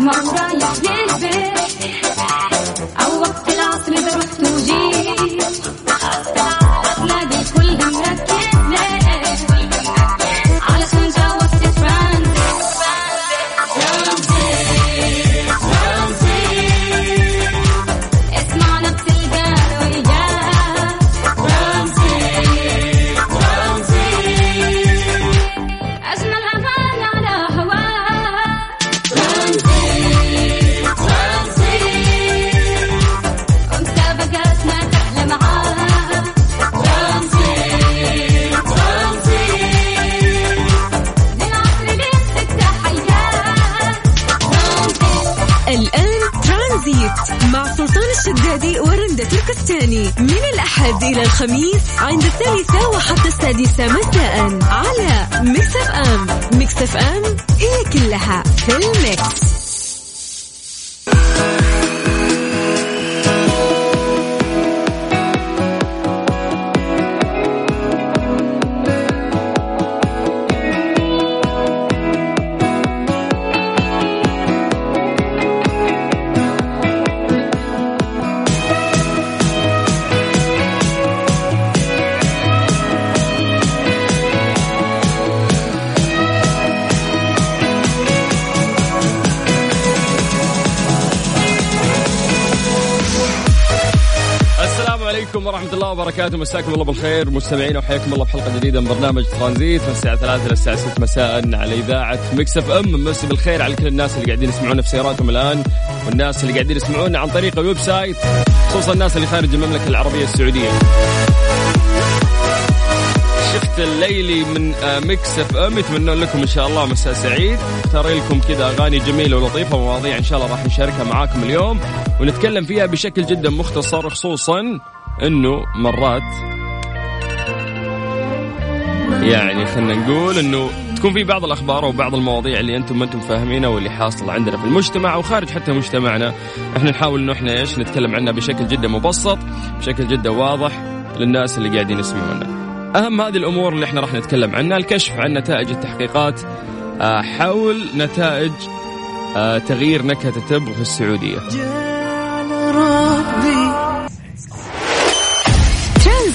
ما رايح للبيت أو ورندا تركستاني من الأحد إلى الخميس عند الثالثة وحتى السادسة مساء على ميكس أف أم ميكس أف أم هي كلها في الميكس. وبركاته. مساكم الله بالخير. مستمعين وحياكم الله بحلقة جديدة من برنامج ترانزيت. من الساعة 3 إلى الساعة 6 مساء على إذاعة ميكس إف إم. مسي بالخير على كل الناس اللي قاعدين يسمعونا في سياراتهم الآن والناس اللي قاعدين يسمعونا عن طريق ال website خصوصا الناس اللي خارج المملكة العربية السعودية. شفت الليلي من آه، ميكس إف إم. يتمنون لكم إن شاء الله مساء سعيد. اختار لكم كذا أغاني جميلة ولطيفة ومواضيع إن شاء الله راح نشاركها معاكم اليوم. ونتكلم فيها بشكل جدا مختصر خصوصا إنه مرات يعني خلينا نقول إنه تكون في بعض الأخبار أو بعض المواضيع اللي أنتم ما أنتم فاهمينها واللي حاصله عندنا في المجتمع أو خارج حتى مجتمعنا. إحنا نحاول إنه إحنا إيش نتكلم عنها بشكل جدا مبسط بشكل جدا واضح للناس اللي قاعدين يسمعونا. أهم هذه الأمور اللي إحنا راح نتكلم عنها الكشف عن نتائج التحقيقات آه، حول نتائج آه، تغيير نكهة التبغ في السعودية.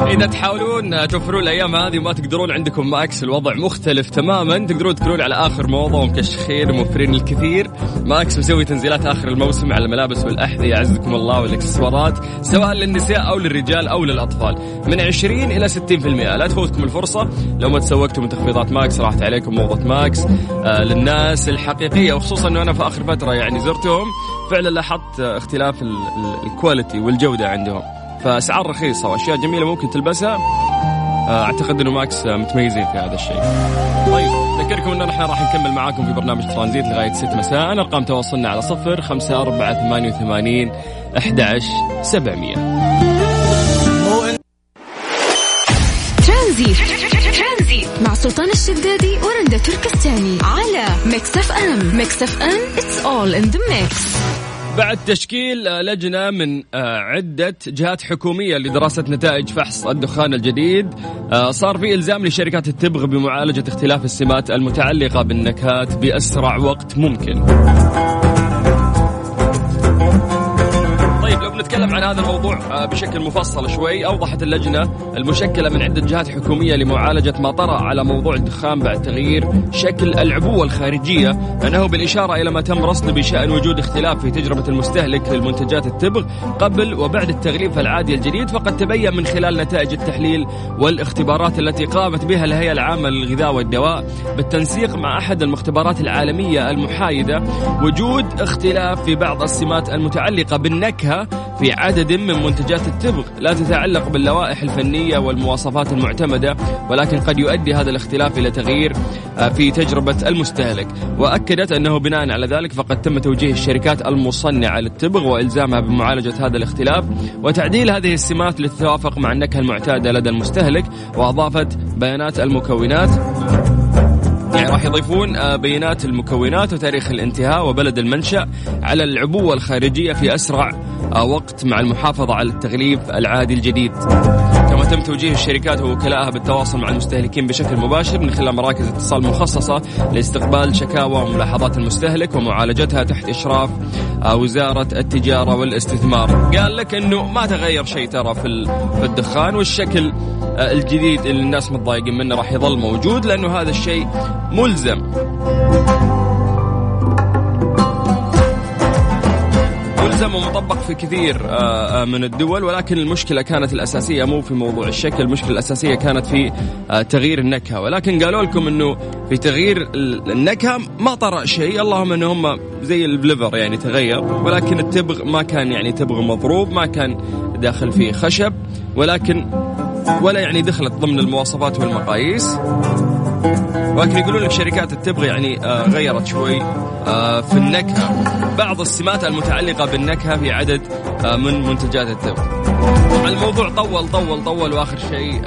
إذا تحاولون توفرون الأيام هذه وما تقدرون عندكم ماكس الوضع مختلف تماما. تقدرون تكونون على آخر موضة ومكشخين وموفرين الكثير. ماكس مسوي تنزيلات آخر الموسم على الملابس والأحذية عزكم الله والإكسسوارات سواء للنساء أو للرجال أو للأطفال. من 20 إلى 60% لا تفوتكم الفرصة. لو ما تسوقتوا من تخفيضات ماكس راحت عليكم موضة ماكس. آه للناس الحقيقية وخصوصا إنه أنا في آخر فترة يعني زرتهم. فعلا لاحظت اختلاف ال- ال- ال quality والجودة عندهم. فأسعار رخيصة وأشياء جميلة ممكن تلبسها. آه، أعتقد إنه ماكس آه، متميزين في هذا الشيء. طيب أذكركم انه نحن راح نكمل معاكم في برنامج ترانزيت لغاية 6 مساء، ارقام تواصلنا على 0 5 4 88 11 700. ترانزيت. مع سلطان الشدادي ورندا تركستاني. على ميكس أف أم. ميكس أف أم it's all in the mix. بعد تشكيل لجنة من آه، عدة جهات حكومية لدراسة نتائج فحص الدخان الجديد آه، صار في إلزام لشركات التبغ بمعالجة اختلاف السمات المتعلقة بالنكهات بأسرع وقت ممكن. بنتكلم عن هذا الموضوع آه، بشكل مفصل شوي. أوضحت اللجنة المشكلة من عدة جهات حكومية لمعالجة ما طرأ على موضوع الدخان بعد تغيير شكل العبوة الخارجية أنه بالإشارة إلى ما تم رصده بشأن وجود اختلاف في تجربة المستهلك للمنتجات التبغ قبل وبعد التغليف العادي الجديد فقد تبين من خلال نتائج التحليل والاختبارات التي قامت بها الهيئة العامة للغذاء والدواء بالتنسيق مع أحد المختبرات العالمية المحايدة وجود اختلاف في بعض السمات المتعلقة بالنكهة في عدد من منتجات التبغ لا تتعلق باللوائح الفنية والمواصفات المعتمدة ولكن قد يؤدي هذا الاختلاف إلى تغيير آه، في تجربة المستهلك. وأكدت أنه بناء على ذلك فقد تم توجيه الشركات المصنعة للتبغ وإلزامها بمعالجة هذا الاختلاف وتعديل هذه السمات لتتوافق مع النكهة المعتادة لدى المستهلك وأضافت بيانات المكونات. يعني راح يضيفون آه، بيانات المكونات وتاريخ الانتهاء وبلد المنشأ على العبوة الخارجية في أسرع آه، وقت مع المحافظة على التغليف العادي الجديد. يتم توجيه الشركات ووكلائها بالتواصل مع المستهلكين بشكل مباشر من خلال مراكز اتصال مخصصة لاستقبال شكاوى وملاحظات المستهلك ومعالجتها تحت إشراف وزارة التجارة والاستثمار. قال لك أنه ما تغير شيء ترى في الدخان والشكل آه، الجديد اللي الناس متضايقين منه راح يظل موجود لأنه هذا الشيء ملزم. ملزم ومطبق في كثير آه، آه، من الدول ولكن المشكلة كانت الأساسية مو في موضوع الشكل المشكلة الأساسية كانت في آه، تغيير النكهة. ولكن قالوا لكم أنه في تغيير ال- النكهة ما طرأ شيء اللهم أنه هم زي البليفر يعني تغير ولكن التبغ ما كان يعني تبغ مضروب ما كان داخل فيه خشب ولكن ولا يعني دخلت ضمن المواصفات والمقاييس. ولكن يقولون لك شركات التبغ يعني آه، غيرت شوي آه، في النكهة. بعض السمات المتعلقة بالنكهة في عدد آه، من منتجات التبغ الموضوع طول طول طول وآخر شيء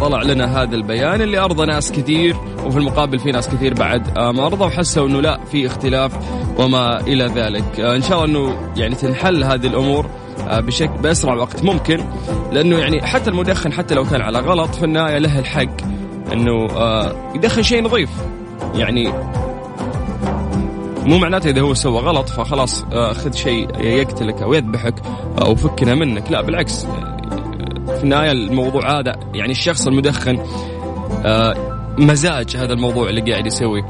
طلع لنا هذا البيان اللي أرضى ناس كثير وفي المقابل في ناس كثير بعد ما ارضى وحسوا إنه لا في اختلاف وما إلى ذلك. إن شاء الله إنه يعني تنحل هذه الأمور بشكل بأسرع وقت ممكن لأنه يعني حتى المدخن حتى لو كان على غلط في النهاية له الحق. إنه آه، يدخن شيء نظيف. يعني مو معناته إذا هو سوى غلط فخلاص آه، خذ شيء يقتلك أو يذبحك أو فكنا منك. لا بالعكس آه، في النهاية الموضوع هذا يعني الشخص المدخن مزاج هذا الموضوع اللي قاعد يسويه.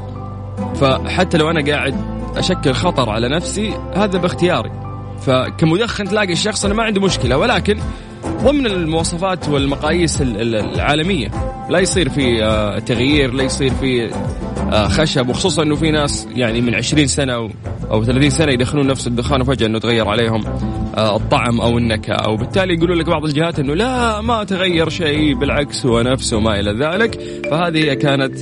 فحتى لو أنا قاعد أشكل خطر على نفسي هذا باختياري. فكمدخن تلاقي الشخص أنا ما عنده مشكلة ولكن ضمن المواصفات والمقاييس ال- ال- العالمية. لا يصير في آه، تغيير لا يصير في آه، خشب وخصوصا إنه في ناس يعني من 20 سنة أو أو 30 سنة يدخنون نفس الدخان وفجأة إنه تغير عليهم آه، الطعم أو النكهة. بالتالي يقولوا لك بعض الجهات إنه لا ما تغير شيء بالعكس هو نفسه وما إلى ذلك. فهذه كانت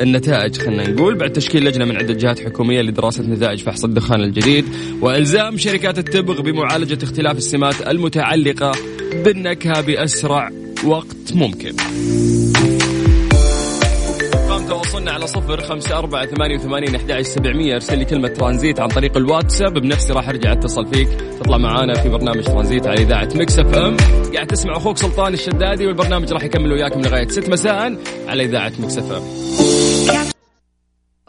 النتائج. خلينا نقول بعد تشكيل لجنة من عده جهات حكوميه لدراسة نتائج فحص الدخان الجديد وإلزام شركات التبغ بمعالجة اختلاف السمات المتعلقة بالنكهة بأسرع وقت ممكن. تواصلنا على صفر خمسة أربعة ثمانية وثمانين أحد سبعمية ارسل لي كلمة ترانزيت عن طريق الواتساب بنفسي راح أرجع أتصل فيك. تطلع معانا في برنامج ترانزيت على إذاعة ميكس إف إم. قاعد تسمع أخوك سلطان الشدادي والبرنامج راح يكمل وياكم لغاية 6 مساء على إذاعة مكس إف إم.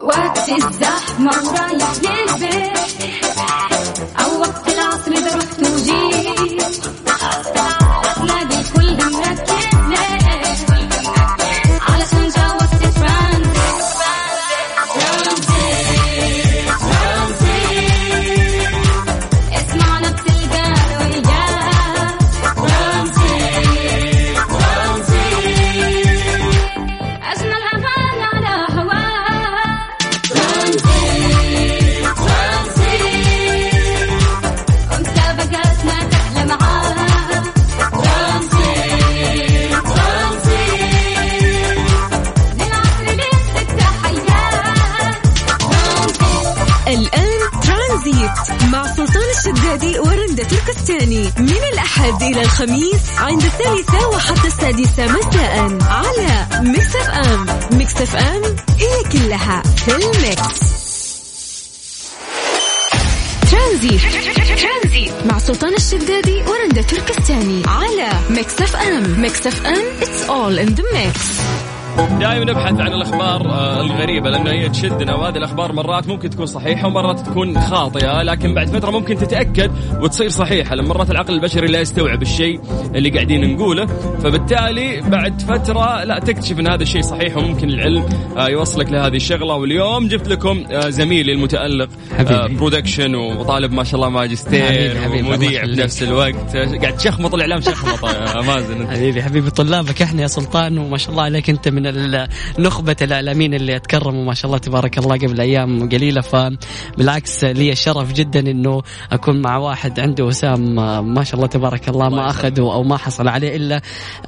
وقت الزحمة ورايح للبيت عند الثالثة وحتى السادسة مساء على ميكس اف ام ميكس اف ام هي كلها في الميكس. ترانزيت. مع سلطان الشدادي ورندا تركستاني على ميكس اف ام ميكس اف ام it's all in the mix. دائما نبحث عن الأخبار آه، الغريبة لأنه هي تشدنا وهذه الأخبار مرات ممكن تكون صحيحة ومرات تكون خاطئة لكن بعد فترة ممكن تتأكد وتصير صحيحة لأن مرات العقل البشري لا يستوعب الشيء اللي قاعدين نقوله فبالتالي بعد فترة لا تكتشف إن هذا الشيء صحيح وممكن العلم آه، يوصلك لهذه الشغلة واليوم جبت لكم آه، زميلي المتألق حبيبي. برودكشن وطالب ما شاء الله ماجستير ومذيع. بنفس الوقت قاعد تشخمط الإعلام شخمطة يا مازن. حبيبي حبيبي طلابك إحنا يا سلطان وما شاء الله عليك أنت من نخبة الاعلاميين اللي اتكرموا ما شاء الله تبارك الله قبل أيام قليلة فبالعكس لي الشرف جدا إنه أكون مع واحد عنده وسام آه، ما شاء الله تبارك الله ما أخذه أو ما حصل عليه إلا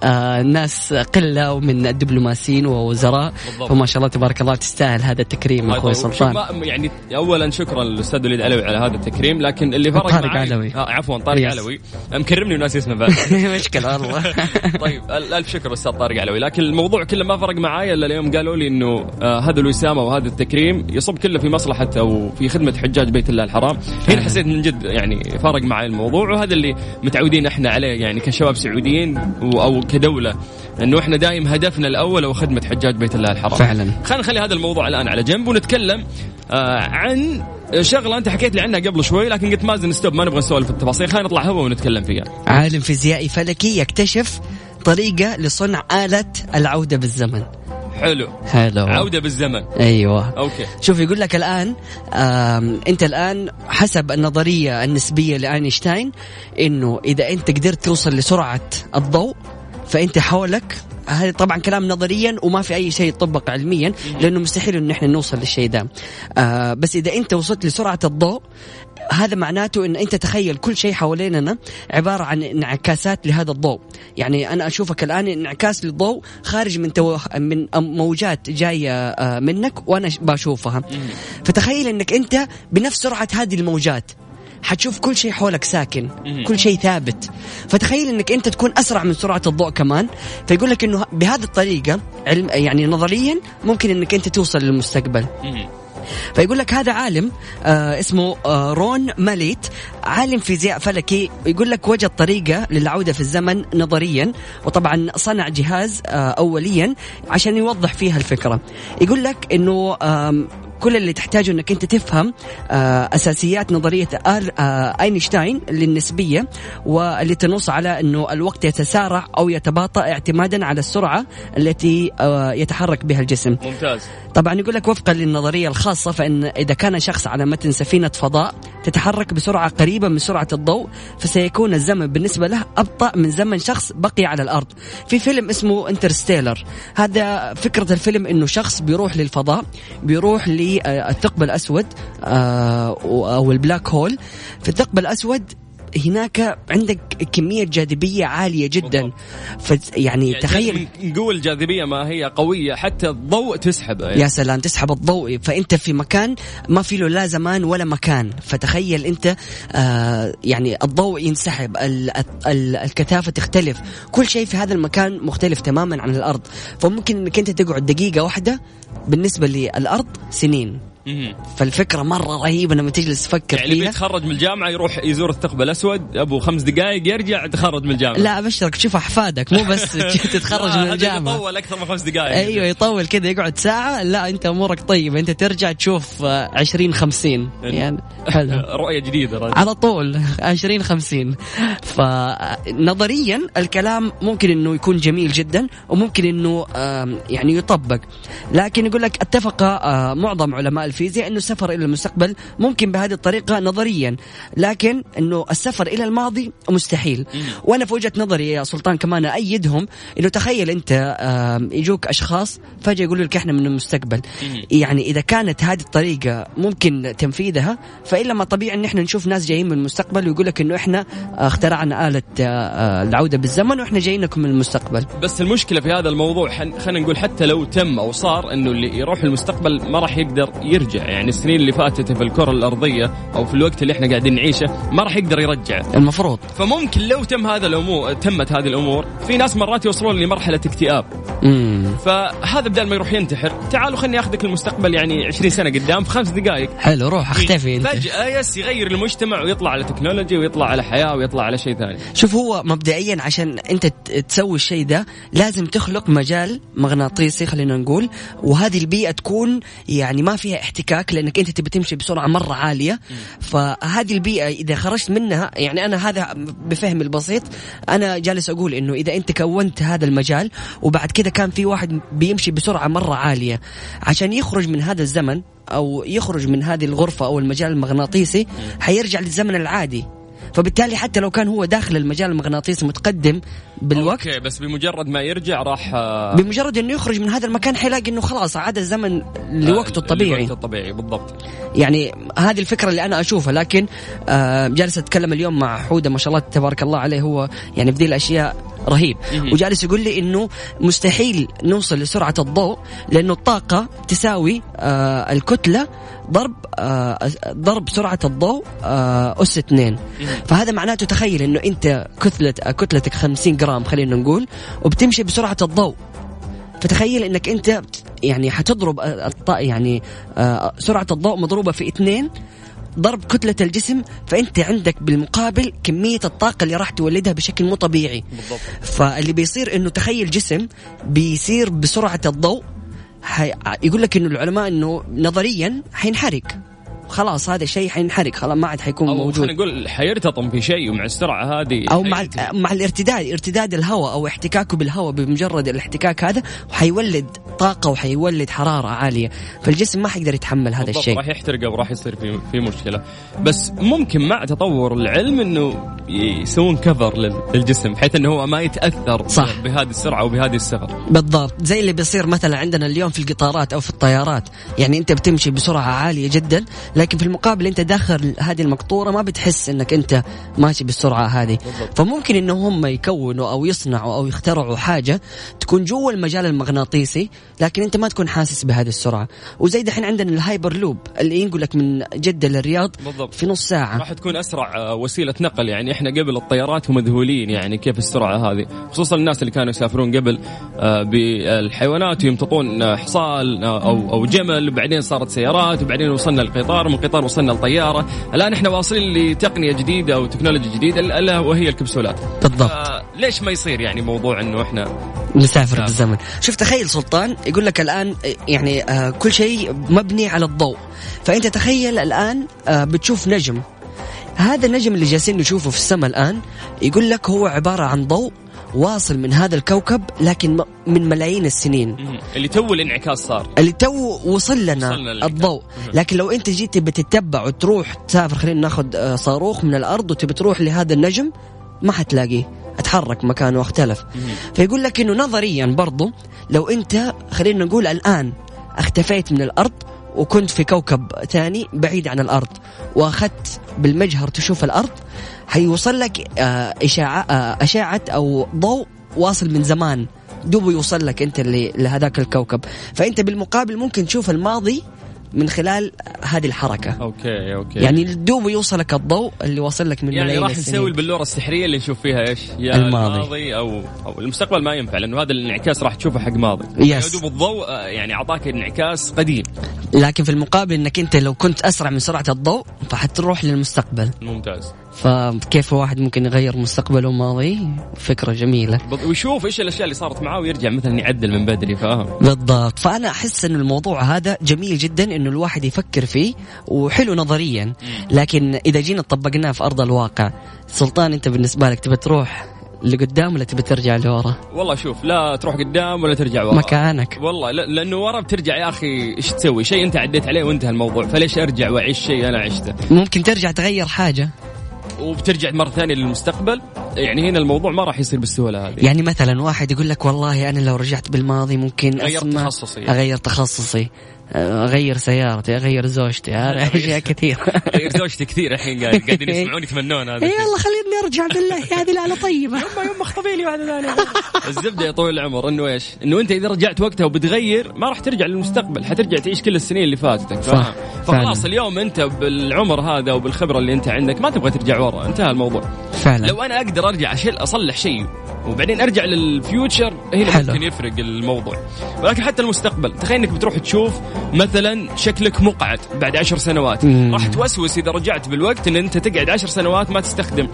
آه، ناس قلة من الدبلوماسيين ووزراء. فما شاء الله تبارك الله تستاهل هذا التكريم أخوي. سلطان يعني اولا شكرا للأستاذ وليد علوي على هذا التكريم لكن اللي فرق طارق علوي. آه عفوا طارق يس. علوي مكرمني وناس اسمه بعد مشكلة والله طيب أل- ألف شكر أستاذ طارق علوي لكن الموضوع كله ما فرق معايا إلا اليوم قالوا لي إنه آه هذا الوسامة وهذا التكريم يصب كله في مصلحة أو في خدمة حجاج بيت الله الحرام. هنا حسيت من جد يعني فرق معي الموضوع وهذا اللي متعودين إحنا عليه يعني كشباب سعوديين أو كدولة إنه إحنا دايم هدفنا الأول هو خدمة حجاج بيت الله الحرام. فعلا. خلينا نخلي هذا الموضوع الآن على جنب ونتكلم آه عن شغلة أنت حكيت لي عنها قبل شوي لكن قلت مازن stop ما نبغى نسولف التفاصيل خلينا نطلع هوا ونتكلم فيها. عالم فيزيائي فلكي يكتشف طريقة لصنع آلة العودة بالزمن. حلو. حلو. عودة بالزمن. أيوه. okay. شوف يقول لك الآن أنت الآن حسب النظرية النسبية لأينشتاين إنه إذا أنت قدرت توصل لسرعة الضوء فأنت حولك هذا طبعا كلام نظريا وما في أي شيء يطبق علميا لأنه مستحيل انه إحنا نوصل للشيء ده. آه بس إذا أنت وصلت لسرعة الضوء هذا معناته إن أنت تخيل كل شيء حواليننا عبارة عن انعكاسات لهذا الضوء. يعني أنا أشوفك الآن انعكاس للضوء خارج من تو... من موجات جاية آه، منك وأنا بشوفها. فتخيل إنك أنت بنفس سرعة هذه الموجات حتشوف كل شيء حولك ساكن كل شيء ثابت. فتخيل إنك أنت تكون أسرع من سرعة الضوء كمان. فيقول لك إنه بهذه الطريقة علم يعني نظريا ممكن إنك أنت توصل للمستقبل. فيقول لك هذا عالم آه اسمه آه رون ماليت عالم فيزياء فلكي. يقول لك وجد طريقة للعودة في الزمن نظريا وطبعا صنع جهاز آه أوليا عشان يوضح فيها الفكرة. يقول لك أنه كل اللي تحتاجه إنك أنت تفهم آه، أساسيات نظرية آه، أينشتاين للنسبية واللي تنص على إنه الوقت يتسارع أو يتباطأ اعتمادا على السرعة التي آه، يتحرك بها الجسم. ممتاز طبعا يقول لك وفقا للنظرية الخاصة فإن إذا كان شخص على متن سفينة فضاء تتحرك بسرعة قريبة من سرعة الضوء فسيكون الزمن بالنسبة له أبطأ من زمن شخص بقي على الأرض. في فيلم اسمه Interstellar هذا فكرة الفيلم إنه شخص بيروح للفضاء بيروح للثقب الأسود آه، أو ال black hole. في الثقب الأسود هناك عندك كمية جاذبية عالية جدا. ف يعني تخيل من قوة الجاذبية ما هي قوية حتى الضوء تسحبه يا سلام تسحب الضوء. فأنت في مكان ما في له لا زمان ولا مكان. فتخيل أنت آه يعني الضوء ينسحب ال ال الكثافة تختلف. كل شيء في هذا المكان مختلف تماما عن الأرض. فممكن إنك أنت تقعد دقيقة واحدة بالنسبة للأرض سنين. فالفكرة مرة رهيبة لما تجلس تفكر يعني فيها. بيتخرج من الجامعة يروح يزور الثقب الأسود أبو خمس دقائق يرجع تخرج من الجامعة. لا أبشرك تشوف أحفادك مو بس تتخرج من هذا الجامعة. يطول أكثر من خمس دقائق أيوه يطول كذا يقعد ساعة لا أنت أمورك طيبة أنت ترجع تشوف آه، عشرين خمسين. يعني حلو. رؤية جديدة رجل. على طول 20 50 فنظريا الكلام ممكن إنه يكون جميل جدا وممكن إنه يعني يطبق. لكن يقول لك اتفق آه، معظم علماء الفيزياء إنه السفر إلى المستقبل ممكن بهذه الطريقة نظريا. لكن إنه السفر إلى الماضي مستحيل. وأنا في وجهة نظري يا سلطان كمان أيدهم إنه تخيل أنت يجوك أشخاص فجأة يقولوا لك إحنا من المستقبل. يعني إذا كانت هذه الطريقة ممكن تنفيذها فإلا ما طبيعي إن إحنا نشوف ناس جايين من المستقبل ويقول لك إنه إحنا آه، اخترعنا آلة آه، آه، العودة بالزمن وإحنا جايين لكم من المستقبل. بس المشكلة في هذا الموضوع خلينا نقول حتى لو تم أو صار إنه اللي يروح المستقبل ما راح يقدر يرجع يعني السنين اللي فاتت في الكرة الأرضية أو في الوقت اللي إحنا قاعدين نعيشه ما راح يقدر يرجع. المفروض. فممكن لو تم هذا الأمور تمت هذه الأمور في ناس مرات يوصلون لمرحلة اكتئاب. امم فهذا بدل ما يروح ينتحر تعالوا خليني أخذك المستقبل يعني 20 سنة قدام في خمس دقائق حلو روح اختفي انت. فجأة يس يغير المجتمع ويطلع على تكنولوجي ويطلع على حياة ويطلع على شيء ثاني. شوف هو مبدئيا عشان أنت تسوي الشيء ده لازم تخلق مجال مغناطيسي خلينا نقول وهذه البيئة تكون يعني ما فيها احتكاك لأنك أنت تبي تمشي بسرعة مرة عالية. فهذه البيئة إذا خرجت منها يعني أنا هذا بفهمي البسيط. أنا جالس أقول إنه إذا أنت كونت هذا المجال وبعد كذا كان في واحد بيمشي بسرعة مرة عالية عشان يخرج من هذا الزمن أو يخرج من هذه الغرفة أو المجال المغناطيسي حيرجع للزمن العادي. فبالتالي حتى لو كان هو داخل المجال المغناطيسي متقدم بالوقت okay بس بمجرد ما يرجع راح آه، بمجرد إنه يخرج من هذا المكان حيلاقي إنه خلاص عاد الزمن لوقته الطبيعي. لوقته الطبيعي بالضبط. يعني هذه الفكرة اللي أنا أشوفها لكن آه جالس أتكلم اليوم مع حودة ما شاء الله تبارك الله عليه هو يعني في ذي الأشياء رهيب. وجالس يقول لي إنه مستحيل نوصل لسرعة الضوء لأنه الطاقة تساوي آه الكتلة ضرب آه ضرب سرعة الضوء آه أس 2 فهذا معناته تخيل إنه أنت كتلة كتلتك 50 جرام خلينا نقول وبتمشي بسرعة الضوء. فتخيل إنك أنت يعني حتضرب الط- يعني آه، سرعة الضوء مضروبة في اثنين ضرب كتلة الجسم فأنت عندك بالمقابل كمية الطاقة اللي راح تولدها بشكل مو طبيعي بالضبط. فاللي بيصير إنه تخيل جسم بيصير بسرعة الضوء. يقول لك إنه العلماء إنه نظريا حينحرق خلاص هذا الشيء حينحرق خلاص ما عاد حيكون أو موجود. خلينا نقول حيرتطم في شيء ومع السرعة هذه أو مع. مع الارتداد ارتداد الهواء أو احتكاكه بالهواء بمجرد الاحتكاك هذا حيولد طاقة وحيولد حرارة عالية. فالجسم ما حيقدر يتحمل هذا الشيء. راح يحترق أو راح يصير في في مشكلة. بس ممكن مع تطور العلم إنه يسوون كفر لل- للجسم بحيث إنه هو ما يتأثر صح. بهذه السرعة وبهذه الصغر بالضبط. زي اللي بيصير مثلا عندنا اليوم في القطارات أو في الطيارات. يعني أنت بتمشي بسرعة عالية جدا لكن في المقابل انت داخل هذه المقطورة ما بتحس انك انت ماشي بالسرعة هذه. فممكن انه هم يكونوا أو يصنعوا أو يخترعوا حاجة تكون جوا المجال المغناطيسي لكن انت ما تكون حاسس بهذه السرعة. وزي دحين عندنا الهايبر لوب اللي ينقلك من جدة للرياض بالضبط. في نص ساعة. راح تكون أسرع آه، وسيلة نقل. يعني إحنا قبل الطيارات ومذهولين يعني كيف السرعة هذه. خصوصا الناس اللي كانوا يسافرون قبل آه، بالحيوانات ويمتطون آه، حصان آه، أو أو جمل وبعدين صارت سيارات وبعدين وصلنا للقطار ومن القطار وصلنا للطياره الآن إحنا واصلين لتقنية جديدة أو تكنولوجيا جديدة الا وهي الكبسولات. بالضبط. آه، ليش ما يصير يعني موضوع إنه إحنا نسافر؟ بالزمن؟ شوف تخيل سلطان يقول لك الآن يعني آه كل شيء مبني على الضوء. فأنت تخيل الآن آه بتشوف نجم. هذا النجم اللي جالسين نشوفه في السماء الآن يقول لك هو عبارة عن ضوء واصل من هذا الكوكب لكن من ملايين السنين. اللي تو الانعكاس صار. اللي تو وصل لنا. الضوء. لكن لو انت جيت بتتبع وتروح تسافر خلينا ناخذ آه، صاروخ من الأرض وتبي تروح لهذا النجم ما حتلاقيه. اتحرك مكانه واختلف. فيقول لك إنه نظريا برضو لو انت خلينا نقول الآن اختفيت من الأرض وكنت في كوكب ثاني بعيد عن الأرض واخذت بالمجهر تشوف الأرض حيوصل لك آه، إشاعة آه، اشعه أو ضوء واصل من زمان دوبه يوصل لك أنت اللي لهذاك الكوكب فأنت بالمقابل ممكن تشوف الماضي من خلال هذه الحركة okay okay يعني دوبه يوصلك الضوء اللي واصل لك من يعني ملايين راح نسوي البلورة السحرية اللي نشوف فيها إيش؟ يا الماضي. الماضي أو أو المستقبل ما ينفع لأنه هذا الانعكاس راح تشوفه حق ماضي. yes. يعني دوب الضوء آه، يعني أعطاك انعكاس قديم لكن في المقابل إنك أنت لو كنت أسرع من سرعة الضوء فحتروح للمستقبل ممتاز. فكيف واحد ممكن يغير مستقبله وماضيه فكرة جميلة. بض- ويشوف إيش الأشياء اللي صارت معاه ويرجع مثلا يعدل من بدري فاهم؟ بالضبط. فأنا أحس إن الموضوع هذا جميل جدا إنه الواحد يفكر فيه وحلو نظريا. لكن إذا جينا طبقناه في أرض الواقع سلطان أنت بالنسبة لك تبي تروح لقدام ولا تبي ترجع لورا؟ والله شوف لا تروح قدام ولا ترجع ورا. مكانك. والله لا لأنه ورا بترجع يا أخي إيش تسوي؟ شيء أنت عديت عليه وانتهى الموضوع. فليش أرجع وأعيش شيء أنا عشته؟ ممكن ترجع تغير حاجة. وبترجع مرة ثانية للمستقبل يعني هنا الموضوع ما راح يصير بالسهولة هذه. يعني مثلا واحد يقول لك والله أنا لو رجعت بالماضي ممكن اسمع تخصصي. أغير تخصصي أغير سيارتي أغير زوجتي أنا أشياء كثير غير زوجتي كثير الحين قاعد- قاعدين يسمعون يتمنون هذا. يلا خليني أرجع بالله هذه على طيبة يما يما اخطبي لي واحدة ثانية الزبدة يا طويل العمر إنه إيش؟ إنه أنت إذا رجعت وقتها وبتغير ما راح ترجع للمستقبل حترجع تعيش كل السنين اللي فاتتك صح،؟ فخلاص. اليوم أنت بالعمر هذا وبالخبرة اللي أنت عندك ما تبغى ترجع ورا. انتهى الموضوع. فعلا. لو أنا أقدر أرجع أشيل أصلح شيء وبعدين أرجع للفيوتشر هنا حلو. ممكن يفرق الموضوع. ولكن حتى المستقبل تخيل إنك بتروح تشوف مثلا شكلك مقعد بعد عشر سنوات. مم. راح توسوس إذا رجعت بالوقت إن أنت تقعد عشر سنوات ما تستخدم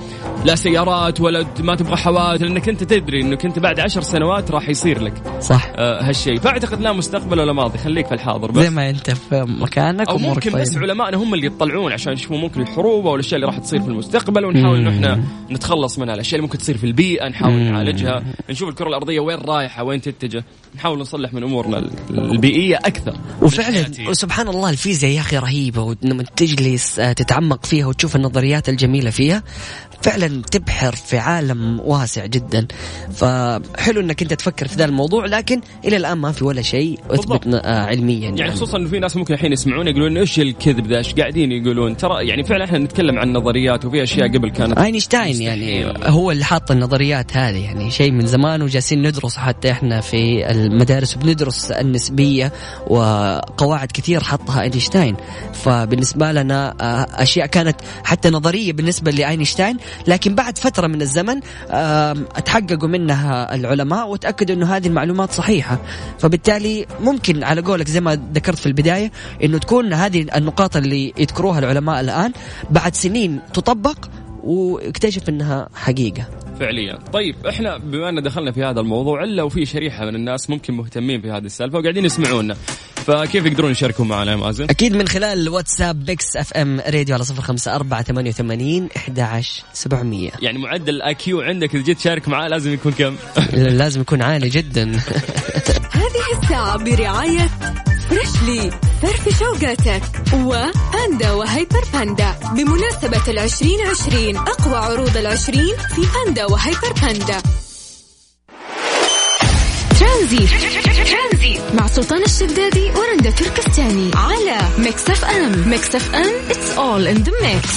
لا سيارات ولا ما تبغى حوادث لأنك أنت تدري إنك أنت بعد عشر سنوات راح يصير لك صح. آه هالشيء. فأعتقد لا مستقبل ولا ماضي. خليك في الحاضر بس. زي ما أنت في مكانك أو ممكن بس طيبة. علمائنا هم اللي يطلعون عشان يشوفوا ممكن الحروب أو الأشياء اللي راح تصير في المستقبل ونحاول انه إحنا نتخلص منها الأشياء اللي ممكن تصير في البيئة نحاول. نعالجها نشوف الكرة الأرضية وين رايحة وين تتجه نحاول نصلح من أمورنا ال- البيئية أكثر وفعلا. سبحان الله الفيزياء يا أخي رهيبة ولما تجلس آه، تتعمق فيها وتشوف النظريات الجميلة فيها فعلا تبحر في عالم واسع جدا. فحلو إنك أنت تفكر في ذا الموضوع لكن إلى الآن ما في ولا شيء اثبت. آه، علميا يعني يعني. خصوصا إنه في ناس ممكن الحين يسمعون يقولون إيش الكذب ذا؟ إيش قاعدين يقولون؟ ترى يعني فعلا إحنا نتكلم عن نظريات وفي أشياء قبل كانت أينشتاين يعني هو اللي حاط النظريات هذه يعني شيء من زمان وجالسين ندرس حتى إحنا في المدارس وبندرس النسبية وقواعد كثير حطها أينشتاين. فبالنسبة لنا آه، أشياء كانت حتى نظرية بالنسبة لأينشتاين لكن بعد فترة من الزمن أتحققوا منها العلماء وتأكدوا إنه هذه المعلومات صحيحة. فبالتالي ممكن على قولك زي ما ذكرت في البداية إنه تكون هذه النقاط اللي يذكروها العلماء الآن بعد سنين تطبق وأكتشف إنها حقيقة. فعليا. طيب إحنا بما أن دخلنا في هذا الموضوع إلا وفي شريحة من الناس ممكن مهتمين في هذه السالفة وقاعدين يسمعونا. فكيف يقدرون يشاركوا معنا يا مازن؟ أكيد من خلال واتساب Mix FM radio على صفر خمسة أربعة ثمانية وثمانين عشر سبعمية. يعني معدل ال IQ عندك إذا جيت تشارك معاه لازم يكون كم؟ لازم يكون عالي جدا. هذه الساعة برعاية Freshly فرفش أوقاتك و Panda و Hyper Panda بمناسبة العشرين عشرين أقوى عروض العشرين في Panda و Hyper Panda. ترانزيت. مع سلطان الشدادي ورندا تركستاني. على Mix FM. Mix FM it's all in the mix.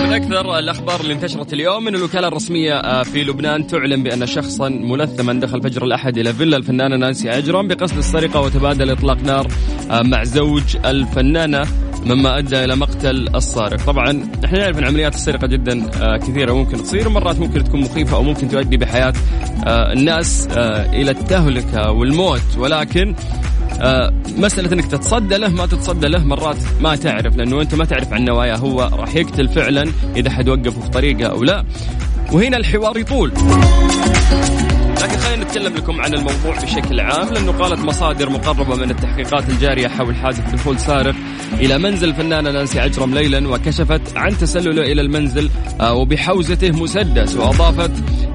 من أكثر الأخبار اللي انتشرت اليوم من الوكالة الرسمية آه، في لبنان تعلن بأن شخصا ملثما دخل فجر الأحد إلى فيلا الفنانة نانسي عجرم بقصد السرقة وتبادل إطلاق نار آه، مع زوج الفنانة. مما أدى إلى مقتل السارق، طبعا إحنا نعرف إن عمليات السرقة جدا آه، كثيرة ممكن تصير ومرات ممكن تكون مخيفة أو ممكن تؤدي بحياة آه، الناس آه، إلى التهلكة والموت. ولكن مسألة إنك تتصدى له ما تتصدى له مرات ما تعرف لأنه أنت ما تعرف عن نواياه. هو راح يقتل فعلا إذا حتوقفه في طريقه أو لا. وهنا الحوار يطول. نتكلم لكم عن الموضوع بشكل عام لأنه قالت مصادر مقربة من التحقيقات الجارية حول حادث دخول سارق إلى منزل الفنانه نانسي عجرم ليلا وكشفت عن تسلله إلى المنزل آه، وبحوزته مسدس وأضافت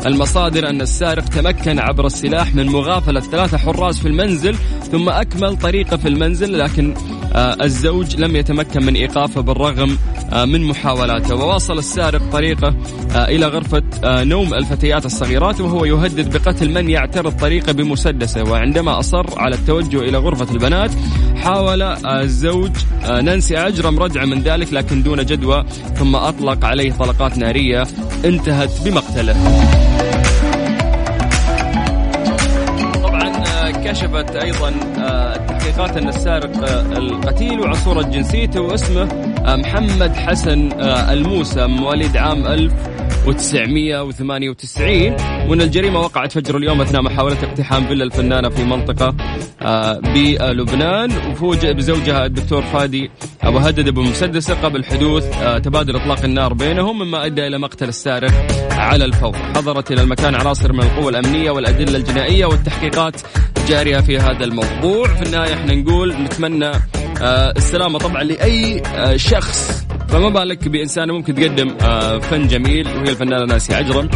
المصادر أن السارق تمكن عبر السلاح من مغافلة ثلاثة حراس في المنزل ثم أكمل طريقه في المنزل لكن الزوج لم يتمكن من إيقافه بالرغم آه، من محاولاته. وواصل السارق طريقه آه، إلى غرفة آه، نوم الفتيات الصغيرات وهو يهدد بقتل من يعترض طريقه بمسدسه. وعندما أصر على التوجه إلى غرفة البنات حاول آه، الزوج آه، نانسي عجرم ردعه من ذلك لكن دون جدوى ثم أطلق عليه طلقات نارية انتهت بمقتله. طبعا آه، كشفت أيضا آه، التحقيقات ان السارق آه، القتيل وعصوره جنسيته واسمه آه، محمد حسن آه، الموسى مواليد عام 1998 وان الجريمة وقعت فجر اليوم أثناء محاولة اقتحام فيلا الفنانة في منطقة آه، بلبنان. وفوجئ بزوجها الدكتور فادي وهدد بمسدسه قبل حدوث تبادل إطلاق النار بينهم مما أدى إلى مقتل السارق على الفور. حضرت إلى المكان عناصر من القوى الأمنية والأدلة الجنائية والتحقيقات جارية في هذا الموضوع. في النهاية إحنا نقول نتمنى آه، السلامة طبعا لأي آه، شخص. فما بالك بإنسانة ممكن تقدم آه، فن جميل وهي الفنانة نانسي عجرم.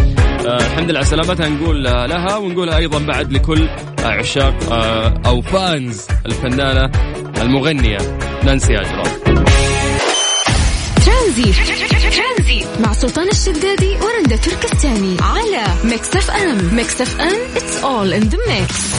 الحمد لله على سلامتها. نقول لها ونقولها أيضا بعد لكل عشاق أو fans الفنانة المغنية نانسي عجرم. ترانزيت. مع سلطان الشدادي ورندا تركستاني. على Mix FM. Mix FM it's all in the mix.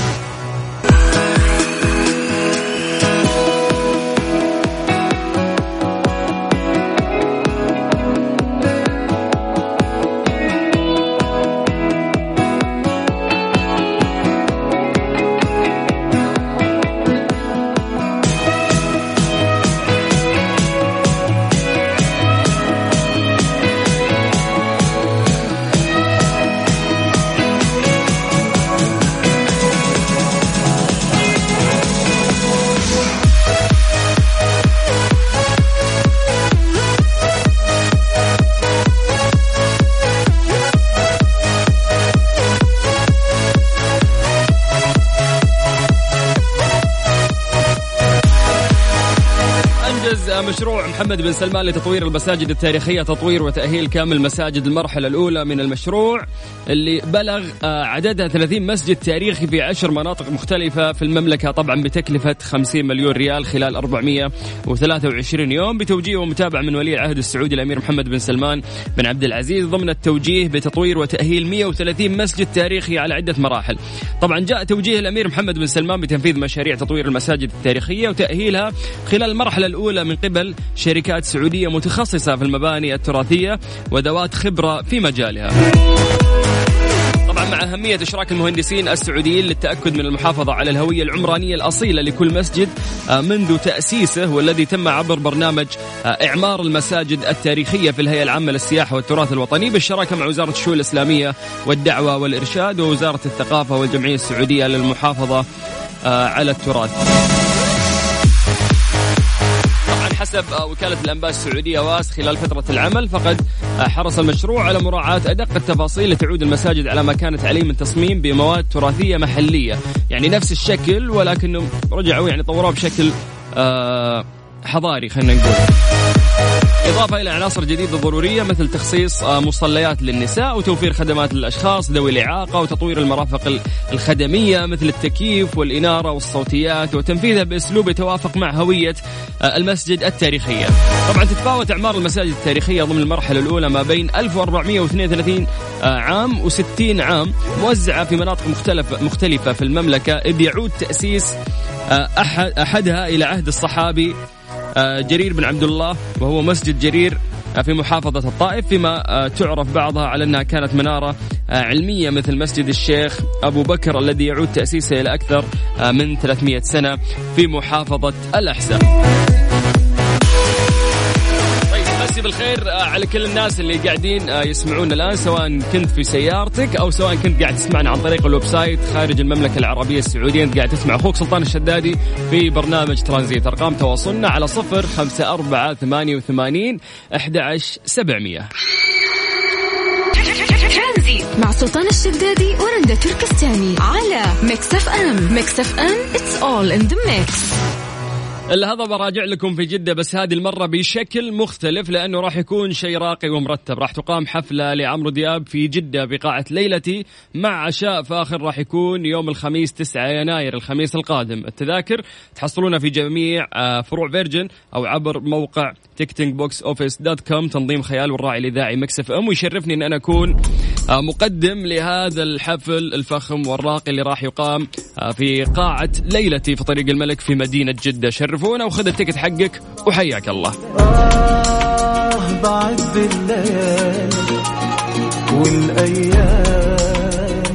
مشروع محمد بن سلمان لتطوير المساجد التاريخية تطوير وتأهيل كامل مساجد المرحلة الأولى من المشروع اللي بلغ آه، عددها 30 مسجد تاريخي في عشر مناطق مختلفة في المملكة طبعا بتكلفة 50 مليون ريال خلال 423 يوم بتوجيه ومتابعة من ولي العهد السعودي الأمير محمد بن سلمان بن عبد العزيز ضمن التوجيه بتطوير وتأهيل 130 مسجد تاريخي على عدة مراحل. طبعا جاء توجيه الأمير محمد بن سلمان بتنفيذ مشاريع تطوير المساجد التاريخية وتأهيلها خلال المرحلة الأولى من قبل شركات سعودية متخصصة في المباني التراثية وذوات خبرة في مجالها. طبعا مع أهمية إشراك المهندسين السعوديين للتأكد من المحافظة على الهوية العمرانية الأصيلة لكل مسجد آه، منذ تأسيسه والذي تم عبر برنامج آه، إعمار المساجد التاريخية في الهيئة العامة للسياحة والتراث الوطني بالشراكة مع وزارة الشؤون الإسلامية والدعوة والإرشاد ووزارة الثقافة والجمعية السعودية للمحافظة آه، على التراث. حسب وكالة الأنباء السعودية واس خلال فترة العمل فقد حرص المشروع على مراعاة أدق التفاصيل لتعود المساجد على ما كانت عليه من تصميم بمواد تراثية محلية. يعني نفس الشكل ولكنهم رجعوا يعني طوروه بشكل آه، حضاري خلينا نقول. إضافة إلى عناصر جديدة ضرورية مثل تخصيص آه، مصليات للنساء وتوفير خدمات للأشخاص ذوي الإعاقة وتطوير المرافق ال- الخدمية مثل التكييف والإنارة والصوتيات وتنفيذها بأسلوب يتوافق مع هوية آه، المسجد التاريخية. طبعا تتفاوت أعمار المساجد التاريخية ضمن المرحلة الأولى ما بين 1432 آه، عام و60 عام موزعة في مناطق مختلفة, مختلفة في المملكة. إذ يعود تأسيس أحد أحدها إلى عهد الصحابي جرير بن عبد الله وهو مسجد جرير آه، في محافظة الطائف فيما آه، تعرف بعضها على أنها كانت منارة آه، علمية مثل مسجد الشيخ أبو بكر الذي يعود تأسيسه إلى أكثر آه، من 300 سنة في محافظة الأحساء بالخير آه، على كل الناس اللي قاعدين آه، يسمعونا الآن سواء كنت في سيارتك أو سواء كنت قاعد تسمعنا عن طريق ال website خارج المملكة العربية السعودية. أنت قاعد تسمع أخوك سلطان الشدادي في برنامج ترانزيت. أرقام تواصلنا على صفر خمسة أربعة ثمانية وثمانين أحد عشر سبعمية مع سلطان الشدادي ورندا تركستاني على Mix FM. Mix FM it's all in the mix الهضبة راجع لكم في جدة بس هذه المرة بشكل مختلف لأنه راح يكون شيء راقي ومرتب. راح تقام حفلة لعمرو دياب في جدة بقاعة ليلتي مع عشاء فاخر راح يكون يوم الخميس 9 يناير الخميس القادم. التذاكر تحصلونها في جميع آه، فروع Virgin أو عبر موقع ticketing box office dot com تنظيم خيال والراعي الإذاعي Mix FM ويشرفني أن أنا أكون آه، مقدم لهذا الحفل الفخم والراقي اللي راح يقام آه، في قاعة ليلتي في طريق الملك في مدينة جدة. شرفونا وخذ ال ticket حقك وحياك الله. آه بعد الليل والأيام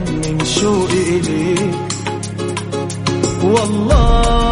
من شوقي إليك والله